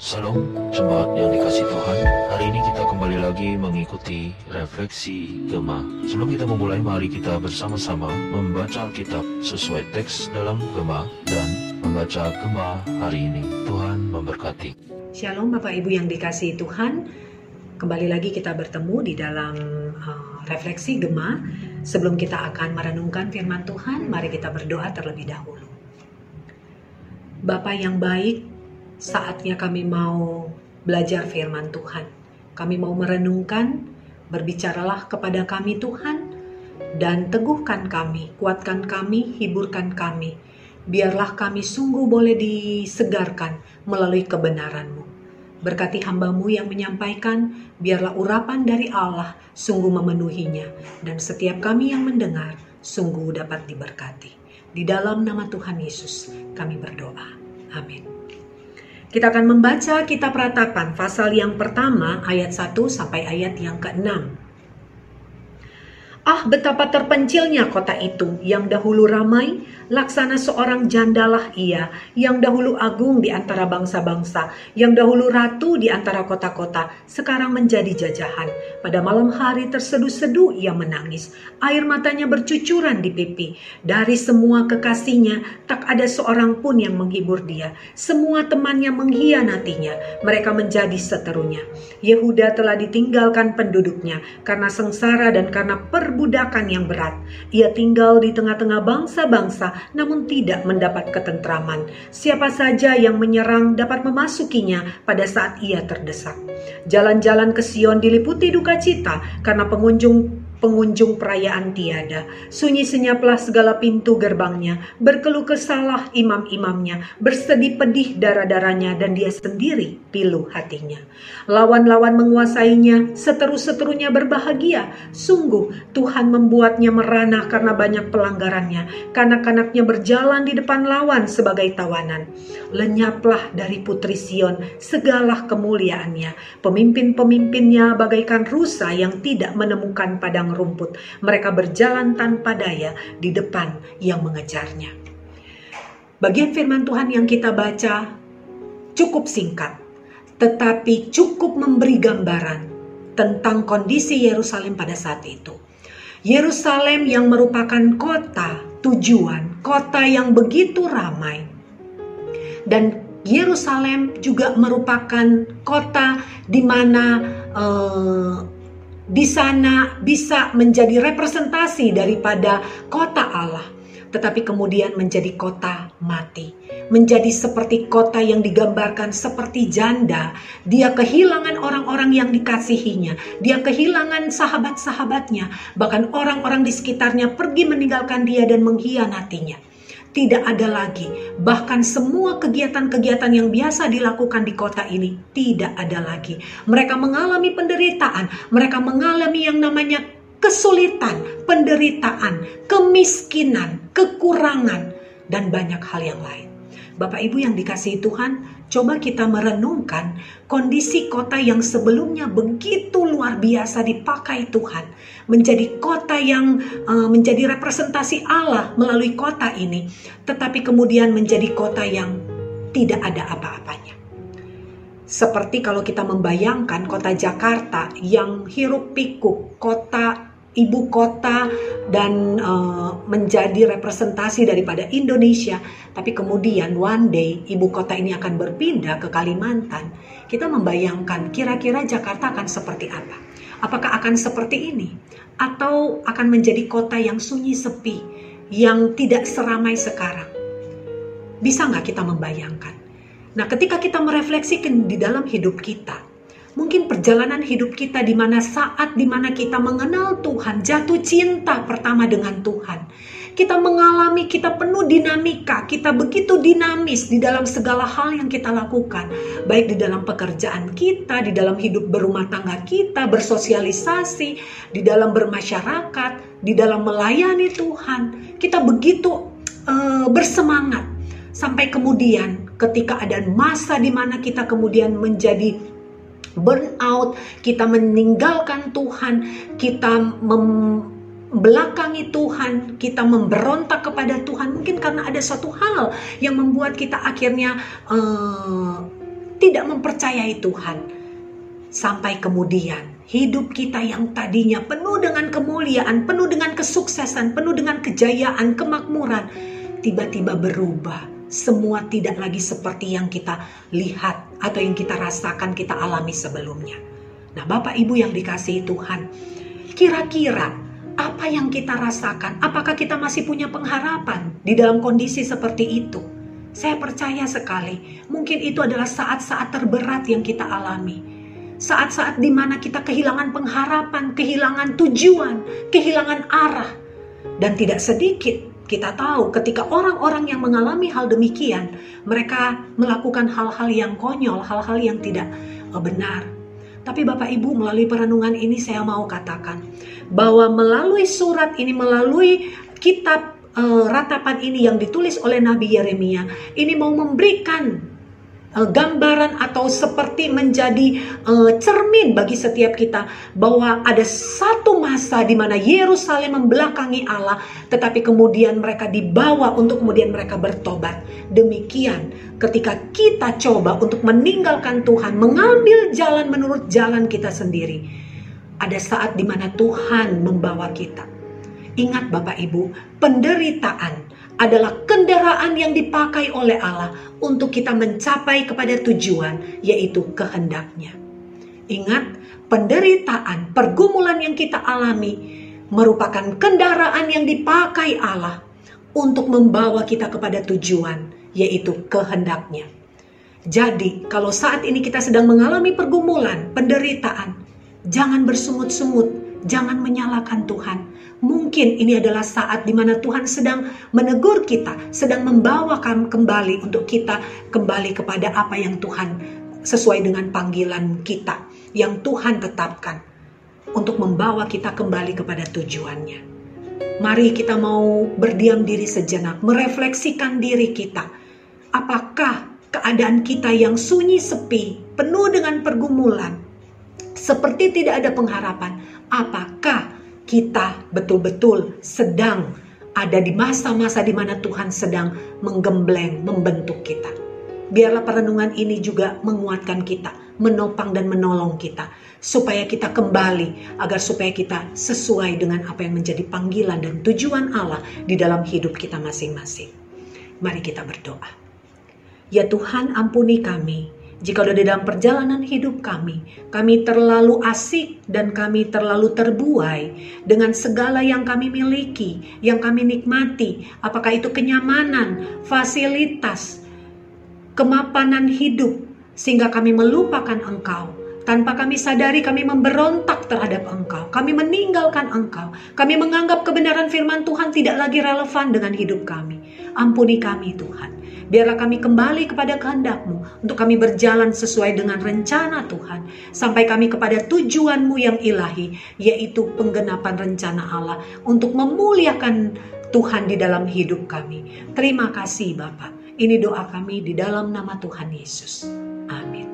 Salam jemaat yang dikasih Tuhan. Hari ini kita kembali lagi mengikuti refleksi Gema Sebelum kita memulai mari kita bersama-sama membaca Alkitab sesuai teks dalam Gema Dan membaca Gema hari ini. Tuhan memberkati. Shalom Bapak Ibu yang dikasih Tuhan. Kembali lagi kita bertemu di dalam uh, refleksi Gema Sebelum kita akan merenungkan firman Tuhan Mari kita berdoa terlebih dahulu. Bapak yang baik saatnya kami mau belajar firman Tuhan. Kami mau merenungkan, berbicaralah kepada kami Tuhan, dan teguhkan kami, kuatkan kami, hiburkan kami. Biarlah kami sungguh boleh disegarkan melalui kebenaran-Mu. Berkati hambamu yang menyampaikan, biarlah urapan dari Allah sungguh memenuhinya, dan setiap kami yang mendengar sungguh dapat diberkati. Di dalam nama Tuhan Yesus kami berdoa. Amin. Kita akan membaca kitab ratapan pasal yang pertama ayat 1 sampai ayat yang ke-6. Ah betapa terpencilnya kota itu yang dahulu ramai Laksana seorang jandalah ia, yang dahulu agung di antara bangsa-bangsa, yang dahulu ratu di antara kota-kota, sekarang menjadi jajahan. Pada malam hari terseduh-seduh ia menangis, air matanya bercucuran di pipi. Dari semua kekasihnya, tak ada seorang pun yang menghibur dia. Semua temannya mengkhianatinya, mereka menjadi seterunya. Yehuda telah ditinggalkan penduduknya karena sengsara dan karena perbudakan yang berat. Ia tinggal di tengah-tengah bangsa-bangsa namun tidak mendapat ketentraman. Siapa saja yang menyerang dapat memasukinya pada saat ia terdesak. Jalan-jalan ke Sion diliputi duka cita karena pengunjung pengunjung perayaan tiada. Sunyi senyaplah segala pintu gerbangnya, berkeluh kesalah imam-imamnya, bersedih pedih darah-darahnya dan dia sendiri pilu hatinya. Lawan-lawan menguasainya, seteru-seterunya berbahagia. Sungguh Tuhan membuatnya merana karena banyak pelanggarannya. Kanak-kanaknya berjalan di depan lawan sebagai tawanan. Lenyaplah dari putri Sion segala kemuliaannya. Pemimpin-pemimpinnya bagaikan rusa yang tidak menemukan padang rumput. Mereka berjalan tanpa daya di depan yang mengejarnya. Bagian firman Tuhan yang kita baca cukup singkat, tetapi cukup memberi gambaran tentang kondisi Yerusalem pada saat itu. Yerusalem yang merupakan kota tujuan, kota yang begitu ramai. Dan Yerusalem juga merupakan kota di mana uh, di sana bisa menjadi representasi daripada kota Allah, tetapi kemudian menjadi kota mati, menjadi seperti kota yang digambarkan seperti janda. Dia kehilangan orang-orang yang dikasihinya, dia kehilangan sahabat-sahabatnya, bahkan orang-orang di sekitarnya pergi meninggalkan dia dan mengkhianatinya tidak ada lagi. Bahkan semua kegiatan-kegiatan yang biasa dilakukan di kota ini tidak ada lagi. Mereka mengalami penderitaan, mereka mengalami yang namanya kesulitan, penderitaan, kemiskinan, kekurangan, dan banyak hal yang lain. Bapak Ibu yang dikasihi Tuhan, coba kita merenungkan kondisi kota yang sebelumnya begitu luar biasa dipakai Tuhan menjadi kota yang uh, menjadi representasi Allah melalui kota ini, tetapi kemudian menjadi kota yang tidak ada apa-apanya. Seperti kalau kita membayangkan kota Jakarta yang hiruk pikuk, kota ibu kota dan uh, menjadi representasi daripada Indonesia, tapi kemudian one day ibu kota ini akan berpindah ke Kalimantan. Kita membayangkan kira-kira Jakarta akan seperti apa? Apakah akan seperti ini atau akan menjadi kota yang sunyi sepi, yang tidak seramai sekarang? Bisa nggak kita membayangkan? Nah, ketika kita merefleksikan di dalam hidup kita, Mungkin perjalanan hidup kita di mana saat di mana kita mengenal Tuhan, jatuh cinta pertama dengan Tuhan. Kita mengalami, kita penuh dinamika, kita begitu dinamis di dalam segala hal yang kita lakukan. Baik di dalam pekerjaan kita, di dalam hidup berumah tangga kita, bersosialisasi, di dalam bermasyarakat, di dalam melayani Tuhan. Kita begitu uh, bersemangat. Sampai kemudian ketika ada masa di mana kita kemudian menjadi burnout, kita meninggalkan Tuhan, kita membelakangi Tuhan, kita memberontak kepada Tuhan, mungkin karena ada suatu hal yang membuat kita akhirnya uh, tidak mempercayai Tuhan. Sampai kemudian hidup kita yang tadinya penuh dengan kemuliaan, penuh dengan kesuksesan, penuh dengan kejayaan, kemakmuran, tiba-tiba berubah. Semua tidak lagi seperti yang kita lihat atau yang kita rasakan, kita alami sebelumnya. Nah, Bapak Ibu yang dikasihi Tuhan, kira-kira apa yang kita rasakan? Apakah kita masih punya pengharapan di dalam kondisi seperti itu? Saya percaya sekali, mungkin itu adalah saat-saat terberat yang kita alami. Saat-saat di mana kita kehilangan pengharapan, kehilangan tujuan, kehilangan arah. Dan tidak sedikit kita tahu ketika orang-orang yang mengalami hal demikian, mereka melakukan hal-hal yang konyol, hal-hal yang tidak benar. Tapi Bapak Ibu melalui perenungan ini saya mau katakan bahwa melalui surat ini, melalui kitab uh, ratapan ini yang ditulis oleh Nabi Yeremia ini mau memberikan gambaran atau seperti menjadi uh, cermin bagi setiap kita bahwa ada satu masa di mana Yerusalem membelakangi Allah tetapi kemudian mereka dibawa untuk kemudian mereka bertobat. Demikian ketika kita coba untuk meninggalkan Tuhan mengambil jalan menurut jalan kita sendiri ada saat di mana Tuhan membawa kita. Ingat Bapak Ibu, penderitaan adalah kendaraan yang dipakai oleh Allah untuk kita mencapai kepada tujuan, yaitu kehendaknya. Ingat, penderitaan, pergumulan yang kita alami merupakan kendaraan yang dipakai Allah untuk membawa kita kepada tujuan, yaitu kehendaknya. Jadi, kalau saat ini kita sedang mengalami pergumulan, penderitaan, jangan bersungut-sungut, jangan menyalahkan Tuhan, Mungkin ini adalah saat di mana Tuhan sedang menegur kita, sedang membawakan kembali untuk kita kembali kepada apa yang Tuhan sesuai dengan panggilan kita yang Tuhan tetapkan untuk membawa kita kembali kepada tujuannya. Mari kita mau berdiam diri sejenak, merefleksikan diri kita. Apakah keadaan kita yang sunyi sepi, penuh dengan pergumulan, seperti tidak ada pengharapan? Apakah kita betul-betul sedang ada di masa-masa di mana Tuhan sedang menggembleng, membentuk kita. Biarlah perenungan ini juga menguatkan kita, menopang dan menolong kita, supaya kita kembali, agar supaya kita sesuai dengan apa yang menjadi panggilan dan tujuan Allah di dalam hidup kita masing-masing. Mari kita berdoa. Ya Tuhan, ampuni kami jika di dalam perjalanan hidup kami, kami terlalu asik dan kami terlalu terbuai dengan segala yang kami miliki, yang kami nikmati, apakah itu kenyamanan, fasilitas, kemapanan hidup, sehingga kami melupakan Engkau. Tanpa kami sadari kami memberontak terhadap Engkau. Kami meninggalkan Engkau. Kami menganggap kebenaran firman Tuhan tidak lagi relevan dengan hidup kami. Ampuni kami Tuhan. Biarlah kami kembali kepada kehendak-Mu untuk kami berjalan sesuai dengan rencana Tuhan. Sampai kami kepada tujuan-Mu yang ilahi, yaitu penggenapan rencana Allah untuk memuliakan Tuhan di dalam hidup kami. Terima kasih Bapak. Ini doa kami di dalam nama Tuhan Yesus. Amin.